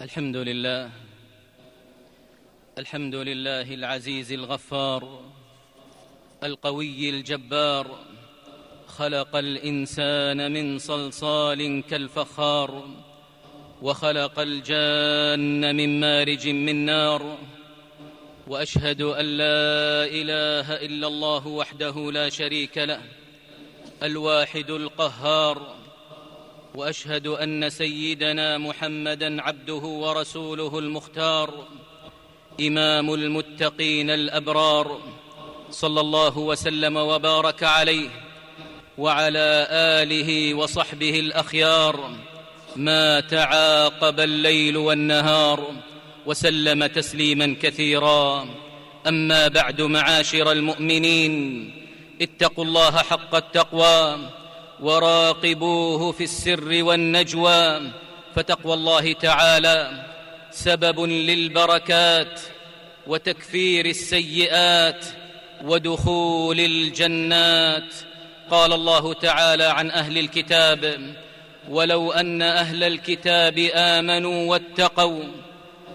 الحمد لله الحمد لله العزيز الغفار القوي الجبار خلق الإنسان من صلصال كالفخار وخلق الجان من مارج من نار وأشهد أن لا إله إلا الله وحده لا شريك له الواحد القهار وأشهد أن سيدنا محمدا عبده ورسوله المختار إمام المتقين الأبرار صلى الله وسلم وبارك عليه وعلى آله وصحبه الأخيار ما تعاقب الليل والنهار وسلم تسليما كثيرا. أما بعد معاشر المؤمنين اتقوا الله حق التقوى وراقبوه في السر والنجوى فتقوى الله تعالى سبب للبركات وتكفير السيئات ودخول الجنات. قال الله تعالى عن أهل الكتاب ولو أن أهل الكتاب آمنوا واتقوا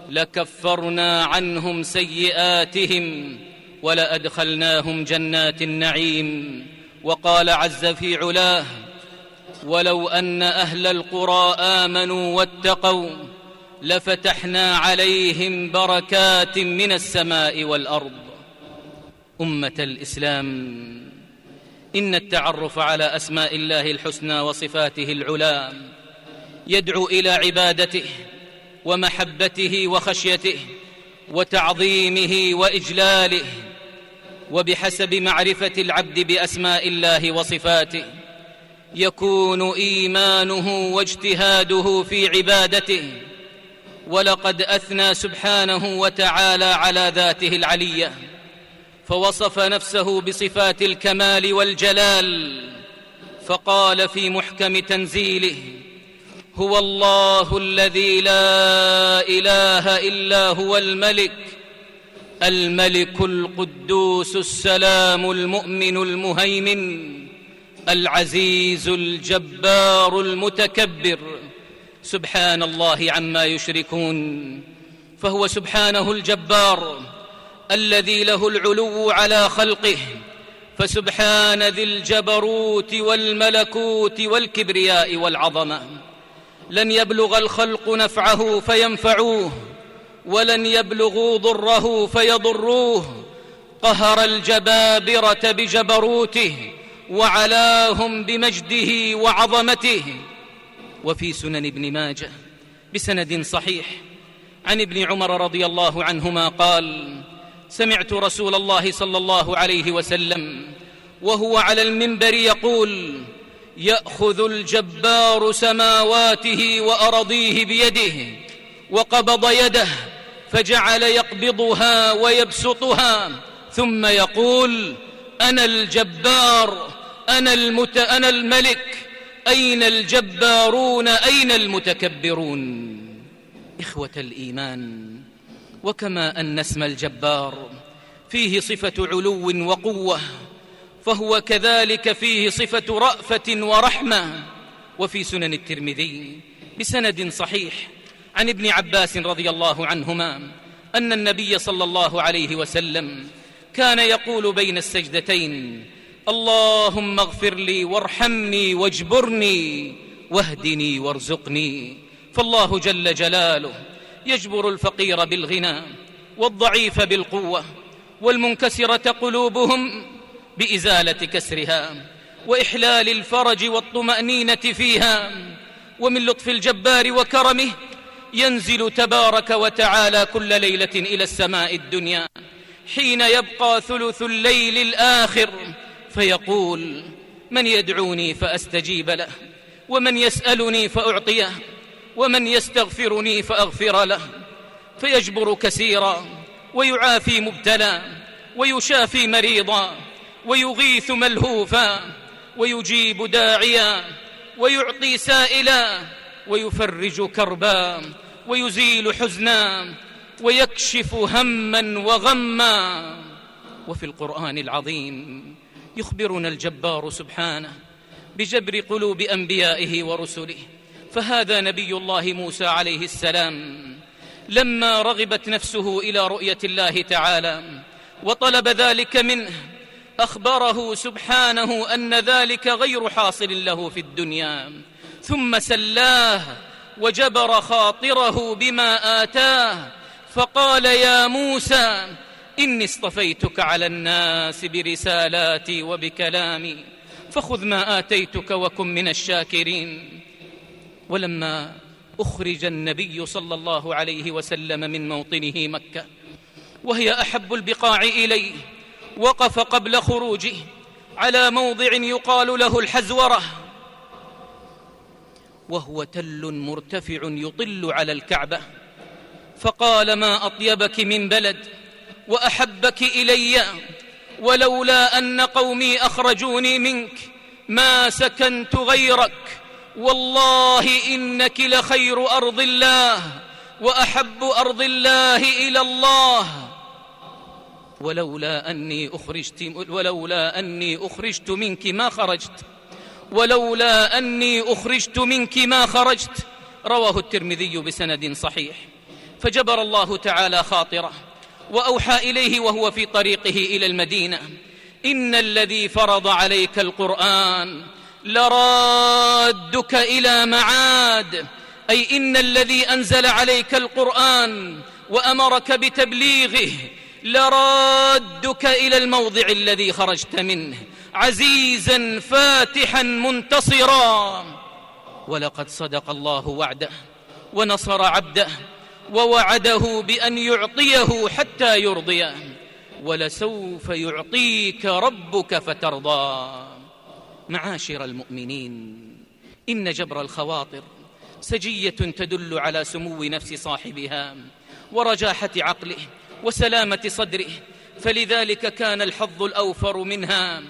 لكفرنا عنهم سيئاتهم ولأدخلناهم جنات النعيم وقال عز في علاه ولو أن أهل القرى آمنوا واتقوا لفتحنا عليهم بركات من السماء والأرض. أمة الإسلام إن التعرف على أسماء الله الحسنى وصفاته العلى يدعو إلى عبادته ومحبته وخشيته وتعظيمه وإجلاله وبحسب معرفة العبد بأسماء الله وصفاته يكون إيمانه واجتهاده في عبادته. ولقد أثنى سبحانه وتعالى على ذاته العلية. فوصف نفسه بصفات الكمال والجلال. فقال في محكم تنزيله هو الله الذي لا إله إلا هو الملك. الملك القدوس السلام المؤمن المهيمن. العزيز الجبار المتكبر. سبحان الله عما يشركون. فهو سبحانه الجبار الذي له العلو على خلقه. فسبحان ذي الجبروت والملكوت والكبرياء والعظمة. لن يبلغ الخلق نفعه فينفعوه ولن يبلغوا ضره فيضروه. قهر الجبابرة بجبروته وعلاهم بمجده وعظمته. وفي سنن ابن ماجه بسند صحيح عن ابن عمر رضي الله عنهما قال سمعت رسول الله صلى الله عليه وسلم وهو على المنبر يقول يأخذ الجبار سماواته وأرضيه بيده وقبض يده فجعل يقبضها ويبسطها ثم يقول أنا الجبار أنا المت أنا الملك. أين الجبارون؟ أين المتكبرون؟ إخوة الإيمان وكما أن اسم الجبار فيه صفة علو وقوة فهو كذلك فيه صفة رأفة ورحمة. وفي سنن الترمذي بسند صحيح عن ابن عباس رضي الله عنهما أن النبي صلى الله عليه وسلم كان يقول بين السجدتين اللهم اغفر لي وارحمني واجبرني واهدني وارزقني. فالله جل جلاله يجبر الفقير بالغنى والضعيف بالقوة والمنكسرة قلوبهم بإزالة كسرها وإحلال الفرج والطمأنينة فيها. ومن لطف الجبار وكرمه ينزل تبارك وتعالى كل ليلة إلى السماء الدنيا حين يبقى ثلث الليل الآخر فيقول من يدعوني فأستجيب له ومن يسألني فأعطيه ومن يستغفرني فأغفر له فيجبر كثيرا ويعافي مبتلى ويشافي مريضا ويغيث ملهوفا ويجيب داعيا ويعطي سائلا ويفرج كربا ويزيل حزنا ويكشف هما وغما. وفي القرآن العظيم يخبرنا الجبار سبحانه بجبر قلوب أنبيائه ورسله. فهذا نبي الله موسى عليه السلام لما رغبت نفسه إلى رؤية الله تعالى وطلب ذلك منه أخبره سبحانه أن ذلك غير حاصل له في الدنيا. ثم سلاه وجبر خاطره بما آتاه فقال يا موسى إني اصطفيتك على الناس برسالاتي وبكلامي فخذ ما آتيتك وكن من الشاكرين. ولما أخرج النبي صلى الله عليه وسلم من موطنه مكة وهي أحب البقاع إليه وقف قبل خروجه على موضع يقال له الحزورة وهو تل مرتفع يطل على الكعبة. فقال ما أطيبك من بلد وأحبك إلي ولولا أن قومي أخرجوني منك ما سكنت غيرك. والله إنك لخير أرض الله وأحب أرض الله إلى الله. ولولا أني أخرجت ولولا أني أخرجت منك ما خرجت. ولولا أني أخرجت منك ما خرجت. رواه الترمذي بسند صحيح. فجبر الله تعالى خاطره. وأوحى إليه وهو في طريقه إلى المدينة. إن الذي فرض عليك القرآن لرادك إلى معاد. أي إن الذي أنزل عليك القرآن وأمرك بتبليغه لرادك إلى الموضع الذي خرجت منه. عزيزا فاتحا منتصرا. ولقد صدق الله وعده ونصر عبده. ووعده بأن يعطيه حتى يرضيه ولسوف يعطيك ربك فترضى. معاشر المؤمنين إن جبر الخواطر سجية تدل على سمو نفس صاحبها ورجاحة عقله وسلامة صدره. فلذلك كان الحظ الأوفر منها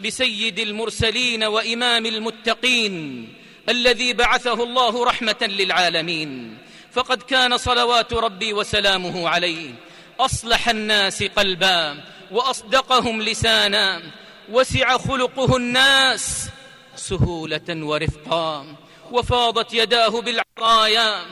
لسيد المرسلين وإمام المتقين الذي بعثه الله رحمة للعالمين. فقد كان صلوات ربي وسلامه عليه. أصلح الناس قلبا وأصدقهم لسانا. وسع خلقه الناس سهولة ورفقا. وفاضت يداه بالعطايا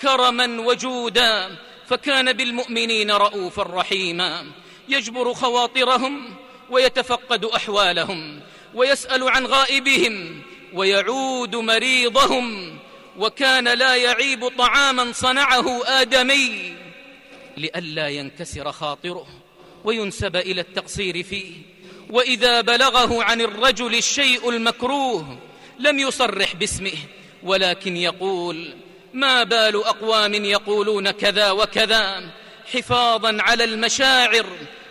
كرما وجودا. فكان بالمؤمنين رؤوفا رحيما. يجبر خواطرهم ويتفقد أحوالهم. ويسأل عن غائبهم. ويعود مريضهم. وكان لا يعيب طعاما صنعه آدمي لئلا ينكسر خاطره وينسب إلى التقصير فيه. وإذا بلغه عن الرجل الشيء المكروه لم يصرح باسمه ولكن يقول ما بال أقوام يقولون كذا وكذا حفاظا على المشاعر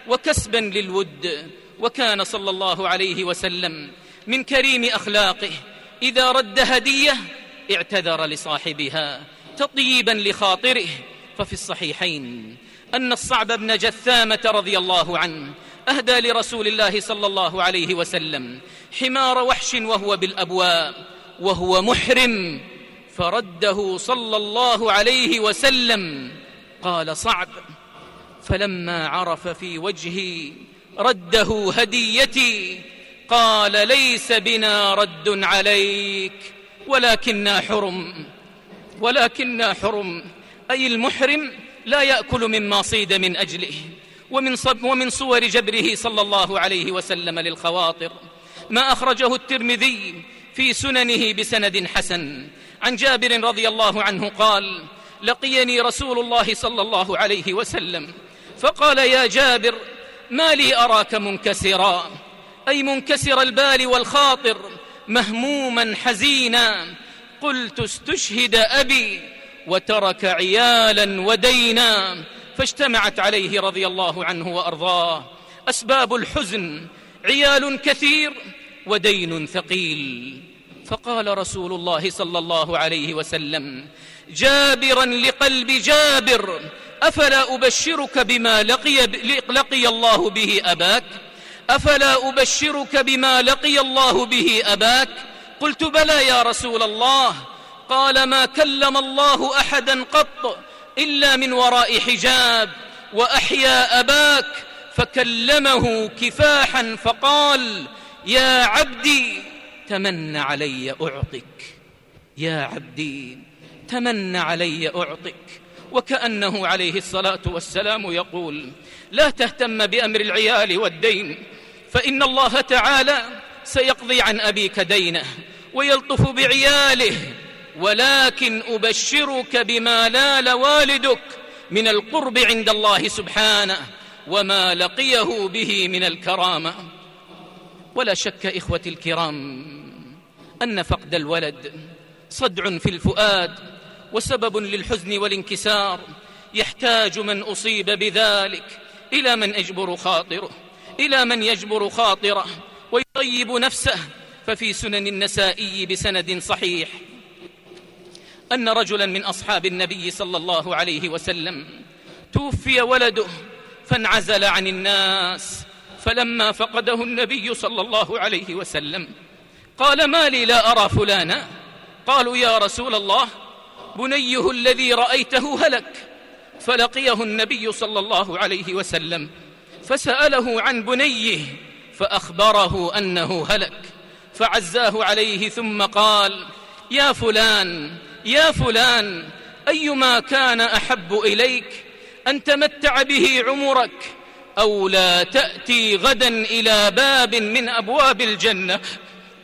وكسبا للود وكان صلى الله عليه وسلم من كريم أخلاقه إذا رد هديه اعتذر لصاحبها تطيبا لخاطره. ففي الصحيحين أن الصعب بن جثامة رضي الله عنه أهدى لرسول الله صلى الله عليه وسلم حمار وحش وهو بالأبواب وهو محرم فرده صلى الله عليه وسلم. قال صعب. فلما عرف في وجهي رده هديتي. قال ليس بنا رد عليك. ولكنا حرم. ولكنا حرم. أي المحرم لا يأكل مما صيد من أجله. ومن, صب ومن صور جبره صلى الله عليه وسلم للخواطر. ما أخرجه الترمذي في سننه بسند حسن. عن جابر رضي الله عنه قال لقيني رسول الله صلى الله عليه وسلم. فقال يا جابر ما لي أراك منكسرا. أي منكسر البال والخاطر. مهموما حزينا. قلت استشهد أبي وترك عيالا ودينا. فاجتمعت عليه رضي الله عنه وأرضاه. أسباب الحزن عيال كثير ودين ثقيل. فقال رسول الله صلى الله عليه وسلم جابرا لقلب جابر أفلا أبشرك بما لقي, لقي الله به أباك؟ أفلا أبشرك بما لقي الله به أباك؟ قلت بلى يا رسول الله. قال ما كلم الله أحدا قط إلا من وراء حجاب وأحيا أباك فكلمه كفاحا فقال يا عبدي تمن علي أعطك. يا عبدي تمن علي أعطك. وكأنه عليه الصلاة والسلام يقول لا تهتم بأمر العيال والدين فإن الله تعالى سيقضي عن أبيك دينه ويلطف بعياله ولكن أبشرك بما نال والدك من القرب عند الله سبحانه وما لقيه به من الكرامة. ولا شك إخوتي الكرام أن فقد الولد صدع في الفؤاد وسبب للحزن والانكسار يحتاج من أصيب بذلك إلى من يجبر خاطره. إلى من يجبر خاطره ويطيب نفسه ففي سنن النسائي بسند صحيح. أن رجلا من أصحاب النبي صلى الله عليه وسلم توفي ولده فانعزل عن الناس فلما فقده النبي صلى الله عليه وسلم قال ما لي لا أرى فلانا. قالوا يا رسول الله بنيه الذي رأيته هلك. فلقيه النبي صلى الله عليه وسلم فسأله عن بنيه فأخبره أنه هلك فعزاه عليه ثم قال يا فلان يا فلان أيما كان أحب إليك أن تمتع به عمرك أو لا تأتي غدا إلى باب من أبواب الجنة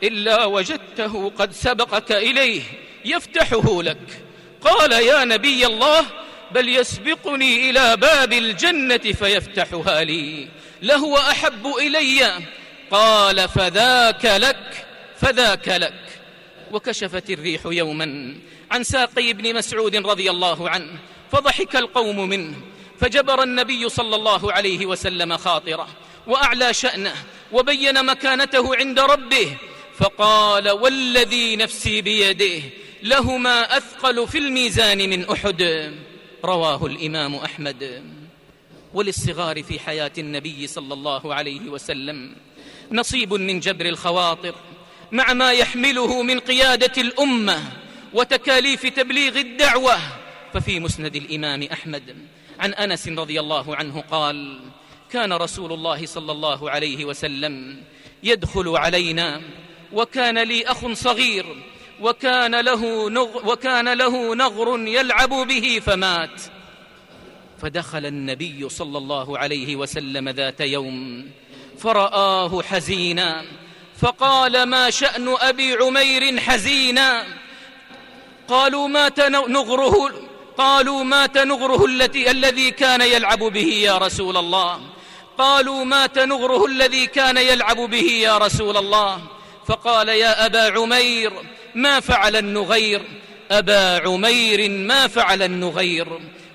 إلا وجدته قد سبقك إليه يفتحه لك قال يا نبي الله بل يسبقني إلى باب الجنة فيفتحها لي لهو أحب إلي. قال فذاك لك فذاك لك. وكشفت الريح يوما عن ساقي ابن مسعود رضي الله عنه فضحك القوم منه فجبر النبي صلى الله عليه وسلم خاطره وأعلى شأنه وبين مكانته عند ربه فقال والذي نفسي بيده لهما أثقل في الميزان من أحد. رواه الإمام أحمد. وللصغار في حياة النبي صلى الله عليه وسلم. نصيب من جبر الخواطر مع ما يحمله من قيادة الأمة وتكاليف تبليغ الدعوة. ففي مسند الإمام أحمد عن أنس رضي الله عنه قال كان رسول الله صلى الله عليه وسلم يدخل علينا وكان لي أخ صغير وكان له, نغ وكان له نغر يلعب به فمات. فدخل النبي صلى الله عليه وسلم ذات يوم فرآه حزينا فقال ما شأن أبي عمير حزينا؟ قالوا مات نغره قالوا مات نغره التي الذي كان يلعب به يا رسول الله. قالوا مات نغره الذي كان يلعب به يا رسول الله. فقال يا أبا عمير ما فعل النغير أبا عمير ما فعل النغير.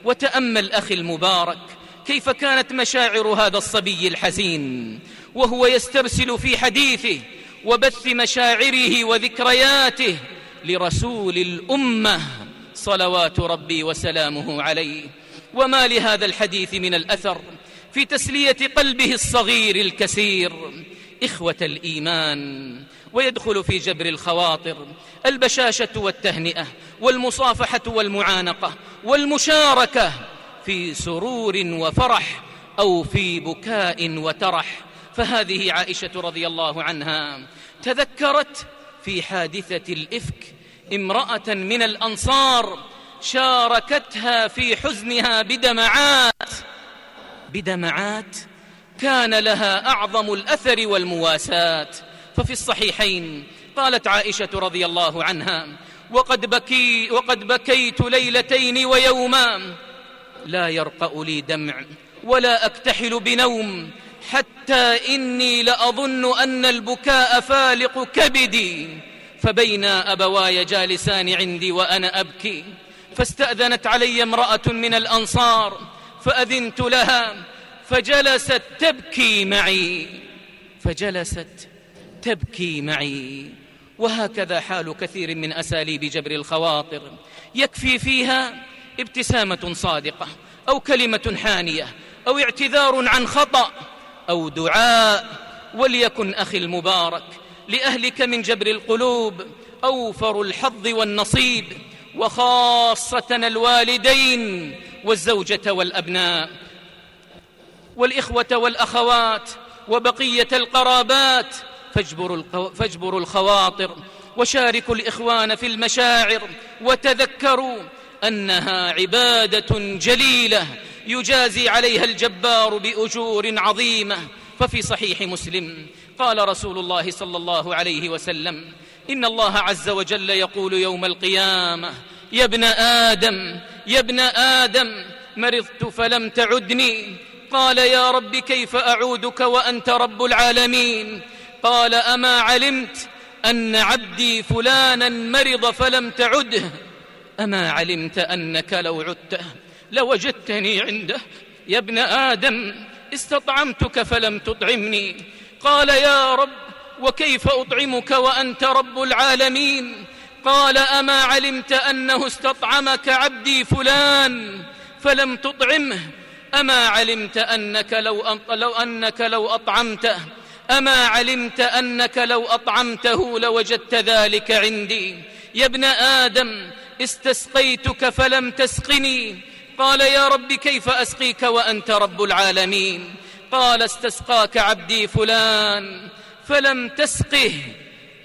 وتأمل أخي المبارك كيف كانت مشاعر هذا الصبي الحزين؟ وهو يسترسل في حديثه وبث مشاعره وذكرياته لرسول الأمة صلوات ربي وسلامه عليه. وما لهذا الحديث من الأثر؟ في تسلية قلبه الصغير الكثير. إخوة الإيمان ويدخل في جبر الخواطر البشاشة والتهنئة والمصافحة والمعانقة والمشاركة في سرور وفرح أو في بكاء وترح. فهذه عائشة رضي الله عنها تذكرت في حادثة الإفك امرأة من الأنصار شاركتها في حزنها بدمعات بدمعات كان لها أعظم الأثر والمواساة. ففي الصحيحين قالت عائشة رضي الله عنها وقد, بكي وقد بكيت ليلتين ويوما لا يرقأ لي دمع ولا أكتحل بنوم حتى إني لأظن أن البكاء فالق كبدي. فبين أبواي جالسان عندي وأنا أبكي فاستأذنت علي امرأة من الأنصار فأذنت لها فجلست تبكي معي. فجلست تبكي معي. وهكذا حال كثير من أساليب جبر الخواطر. يكفي فيها ابتسامة صادقة أو كلمة حانية أو اعتذار عن خطأ أو دعاء. وليكن أخي المبارك لأهلك من جبر القلوب أوفر الحظ والنصيب وخاصة الوالدين والزوجة والأبناء. والإخوة والأخوات وبقية القرابات فاجبروا, فاجبروا الخواطر وشاركوا الإخوان في المشاعر وتذكروا أنها عبادة جليلة يجازي عليها الجبار بأجور عظيمة. ففي صحيح مسلم قال رسول الله صلى الله عليه وسلم إن الله عز وجل يقول يوم القيامة يا ابن آدم يا ابن آدم مرضت فلم تعدني قال يا رب كيف أعودك وأنت رب العالمين؟ قال أما علمت أن عبدي فلانا مرض فلم تعده. أما علمت أنك لو عدته لوجدتني عنده. يا ابن آدم استطعمتك فلم تطعمني. قال يا رب وكيف أطعمك وأنت رب العالمين؟ قال أما علمت أنه استطعمك عبدي فلان فلم تطعمه. أما علمت أنك لو, لو أنك لو أطعمته أما علمت أنك لو أطعمته لوجدت ذلك عندي. يا ابن آدم استسقيتك فلم تسقني. قال يا رب كيف أسقيك وأنت رب العالمين؟ قال استسقاك عبدي فلان فلم تسقه.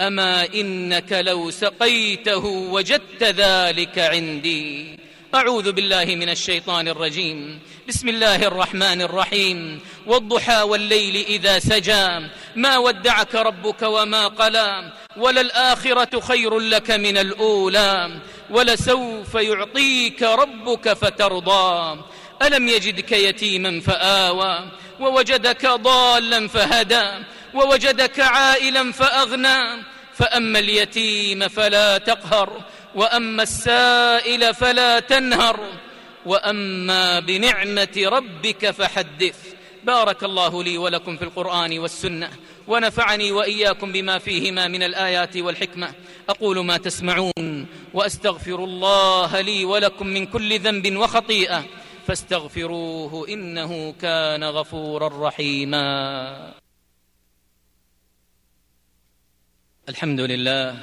أما إنك لو سقيته وجدت ذلك عندي. أعوذ بالله من الشيطان الرجيم. بسم الله الرحمن الرحيم. والضحى والليل إذا سجى. ما ودعك ربك وما قلى. وللآخرة خير لك من الأولى. ولسوف يعطيك ربك فترضى. ألم يجدك يتيما فآوى. ووجدك ضالا فهدى. ووجدك عائلا فأغنى. فأما اليتيم فلا تقهر. وأما السائل فلا تنهر وأما بنعمة ربك فحدث. بارك الله لي ولكم في القرآن والسنة ونفعني وإياكم بما فيهما من الآيات والحكمة. أقول ما تسمعون وأستغفر الله لي ولكم من كل ذنب وخطيئة. فاستغفروه إنه كان غفورا رحيما. الحمد لله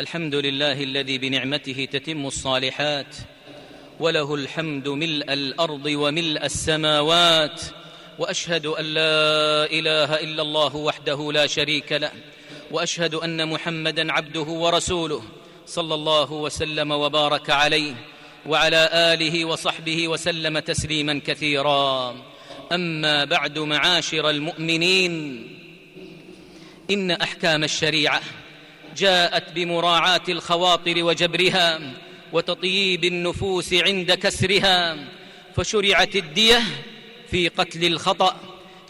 الحمد لله الذي بنعمته تتم الصالحات وله الحمد ملء الأرض وملء السماوات وأشهد أن لا إله إلا الله وحده لا شريك له وأشهد أن محمدا عبده ورسوله صلى الله وسلم وبارك عليه وعلى آله وصحبه وسلم تسليما كثيرا. أما بعد معاشر المؤمنين إن أحكام الشريعة جاءت بمراعاة الخواطر وجبرها وتطييب النفوس عند كسرها فشرعت الدية في قتل الخطأ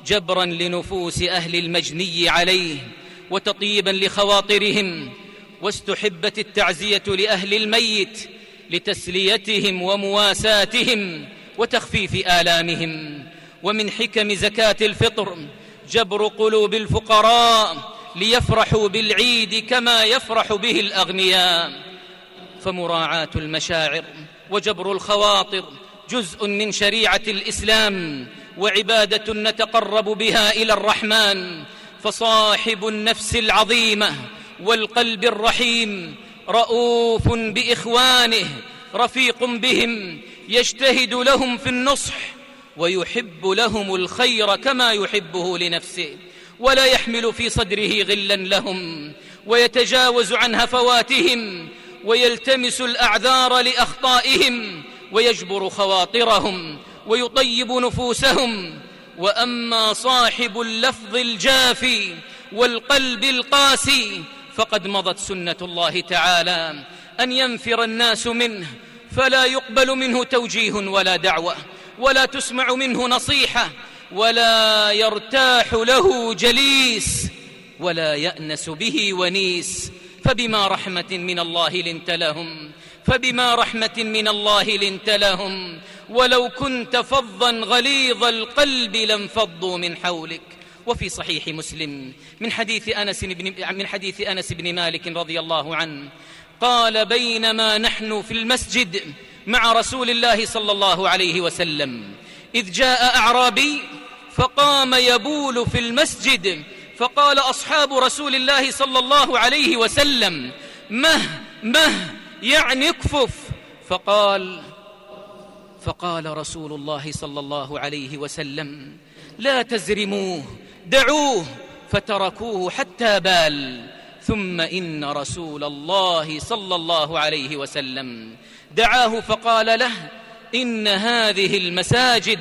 جبرا لنفوس أهل المجني عليه وتطيبا لخواطرهم واستحبت التعزية لأهل الميت لتسليتهم ومواساتهم وتخفيف آلامهم ومن حكم زكاة الفطر جبر قلوب الفقراء ليفرحوا بالعيد كما يفرح به الأغنياء. فمراعاة المشاعر وجبر الخواطر جزء من شريعة الإسلام وعبادة نتقرب بها إلى الرحمن. فصاحب النفس العظيمة والقلب الرحيم رؤوف بإخوانه رفيق بهم يجتهد لهم في النصح ويحب لهم الخير كما يحبه لنفسه. ولا يحمل في صدره غلا لهم ويتجاوز عن هفواتهم ويلتمس الأعذار لأخطائهم ويجبر خواطرهم ويطيب نفوسهم. وأما صاحب اللفظ الجافي والقلب القاسي فقد مضت سنة الله تعالى. أن ينفر الناس منه فلا يقبل منه توجيه ولا دعوة ولا تسمع منه نصيحة ولا يرتاح له جليس ولا يأنس به ونيس فبما رحمة من الله لنت لهم فبما رحمة من الله لنت لهم ولو كنت فظا غليظ القلب لانفضوا من حولك وفي صحيح مسلم من حديث أنس بن من حديث أنس بن مالك رضي الله عنه قال بينما نحن في المسجد مع رسول الله صلى الله عليه وسلم إذ جاء أعرابي فقام يبول في المسجد فقال أصحاب رسول الله صلى الله عليه وسلم مه مه يعني اكفف. فقال فقال رسول الله صلى الله عليه وسلم لا تزرموه دعوه. فتركوه حتى بال. ثم إن رسول الله صلى الله عليه وسلم دعاه فقال له إن هذه المساجد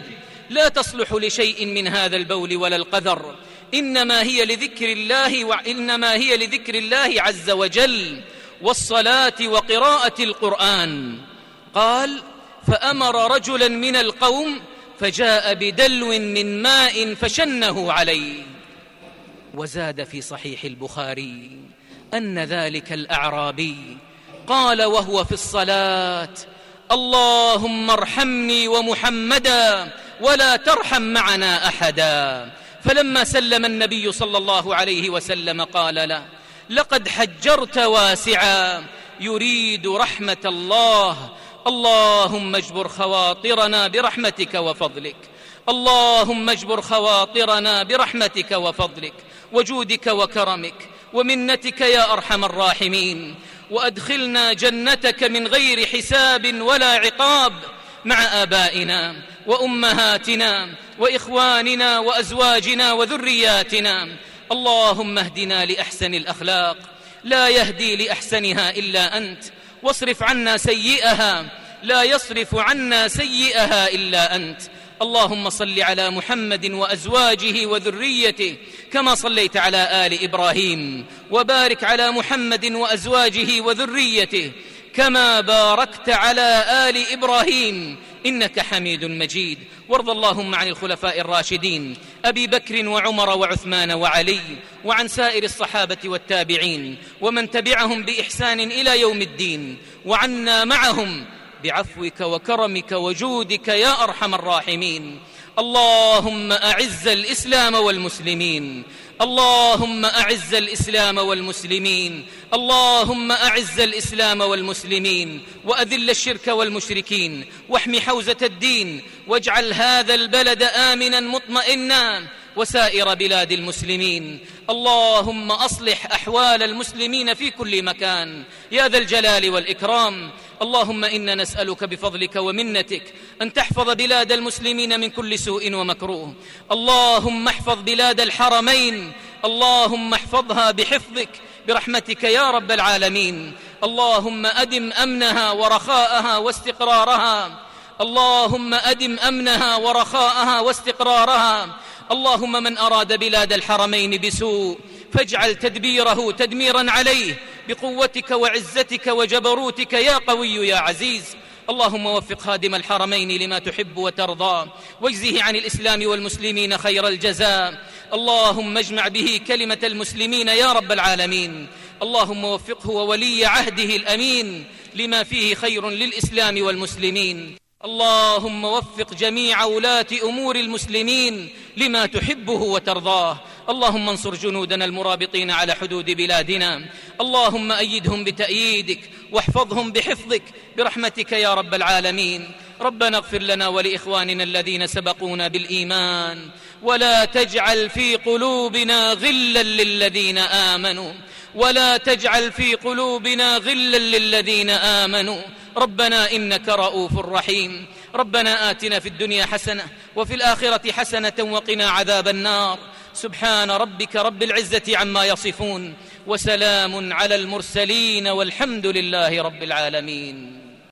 لا تصلح لشيء من هذا البول ولا القذر. إنما هي لذكر الله وإنما هي لذكر الله عز وجل والصلاة وقراءة القرآن. قال فأمر رجلا من القوم فجاء بدلو من ماء فشنه عليه. وزاد في صحيح البخاري أن ذلك الأعرابي قال وهو في الصلاة اللهم ارحمني ومحمدا ولا ترحم معنا أحدا. فلما سلم النبي صلى الله عليه وسلم قال له لقد حجرت واسعا يريد رحمة الله. اللهم اجبر خواطرنا برحمتك وفضلك. اللهم اجبر خواطرنا برحمتك وفضلك وجودك وكرمك ومنتك يا أرحم الراحمين. وأدخلنا جنتك من غير حساب ولا عقاب مع آبائنا وأمهاتنا وإخواننا وأزواجنا وذرياتنا. اللهم اهدنا لأحسن الأخلاق. لا يهدي لأحسنها إلا أنت. واصرف عنا سيئها. لا يصرف عنا سيئها إلا أنت. اللهم صل على محمد وأزواجه وذريته كما صليت على آل إبراهيم وبارك على محمد وأزواجه وذريته كما باركت على آل إبراهيم إنك حميد مجيد. وارض اللهم عن الخلفاء الراشدين أبي بكر وعمر وعثمان وعلي وعن سائر الصحابة والتابعين ومن تبعهم بإحسان إلى يوم الدين وعنا معهم بعفوك وكرمك وجودك يا أرحم الراحمين. اللهم أعز الإسلام والمسلمين. اللهم أعز الإسلام والمسلمين. اللهم أعز الإسلام والمسلمين. وأذل الشرك والمشركين. واحم حوزة الدين. واجعل هذا البلد آمنا مطمئنا. وسائر بلاد المسلمين. اللهم أصلح أحوال المسلمين في كل مكان. يا ذا الجلال والإكرام. اللهم إنا نسألك بفضلك ومنتك أن تحفظ بلاد المسلمين من كل سوء ومكروه. اللهم احفظ بلاد الحرمين. اللهم احفظها بحفظك برحمتك يا رب العالمين. اللهم أدم أمنها ورخاءها واستقرارها. اللهم أدم أمنها ورخاءها واستقرارها. اللهم من أراد بلاد الحرمين بسوء فاجعل تدبيره تدميرا عليه. بقوتك وعزتك وجبروتك يا قوي يا عزيز. اللهم وفق خادم الحرمين لما تحب وترضى. واجزه عن الإسلام والمسلمين خير الجزاء. اللهم اجمع به كلمة المسلمين يا رب العالمين. اللهم وفقه وولي عهده الأمين لما فيه خير للإسلام والمسلمين. اللهم وفق جميع ولاة أمور المسلمين لما تحبه وترضاه. اللهم انصر جنودنا المرابطين على حدود بلادنا. اللهم أيدهم بتأييدك واحفظهم بحفظك برحمتك يا رب العالمين. ربنا اغفر لنا ولإخواننا الذين سبقونا بالإيمان. ولا تجعل في قلوبنا غلا للذين آمنوا. ولا تجعل في قلوبنا غلا للذين آمنوا. ربنا إنك رؤوف رحيم. ربنا آتنا في الدنيا حسنة وفي الآخرة حسنة وقنا عذاب النار. سبحان ربك رب العزة عما يصفون وسلام على المرسلين والحمد لله رب العالمين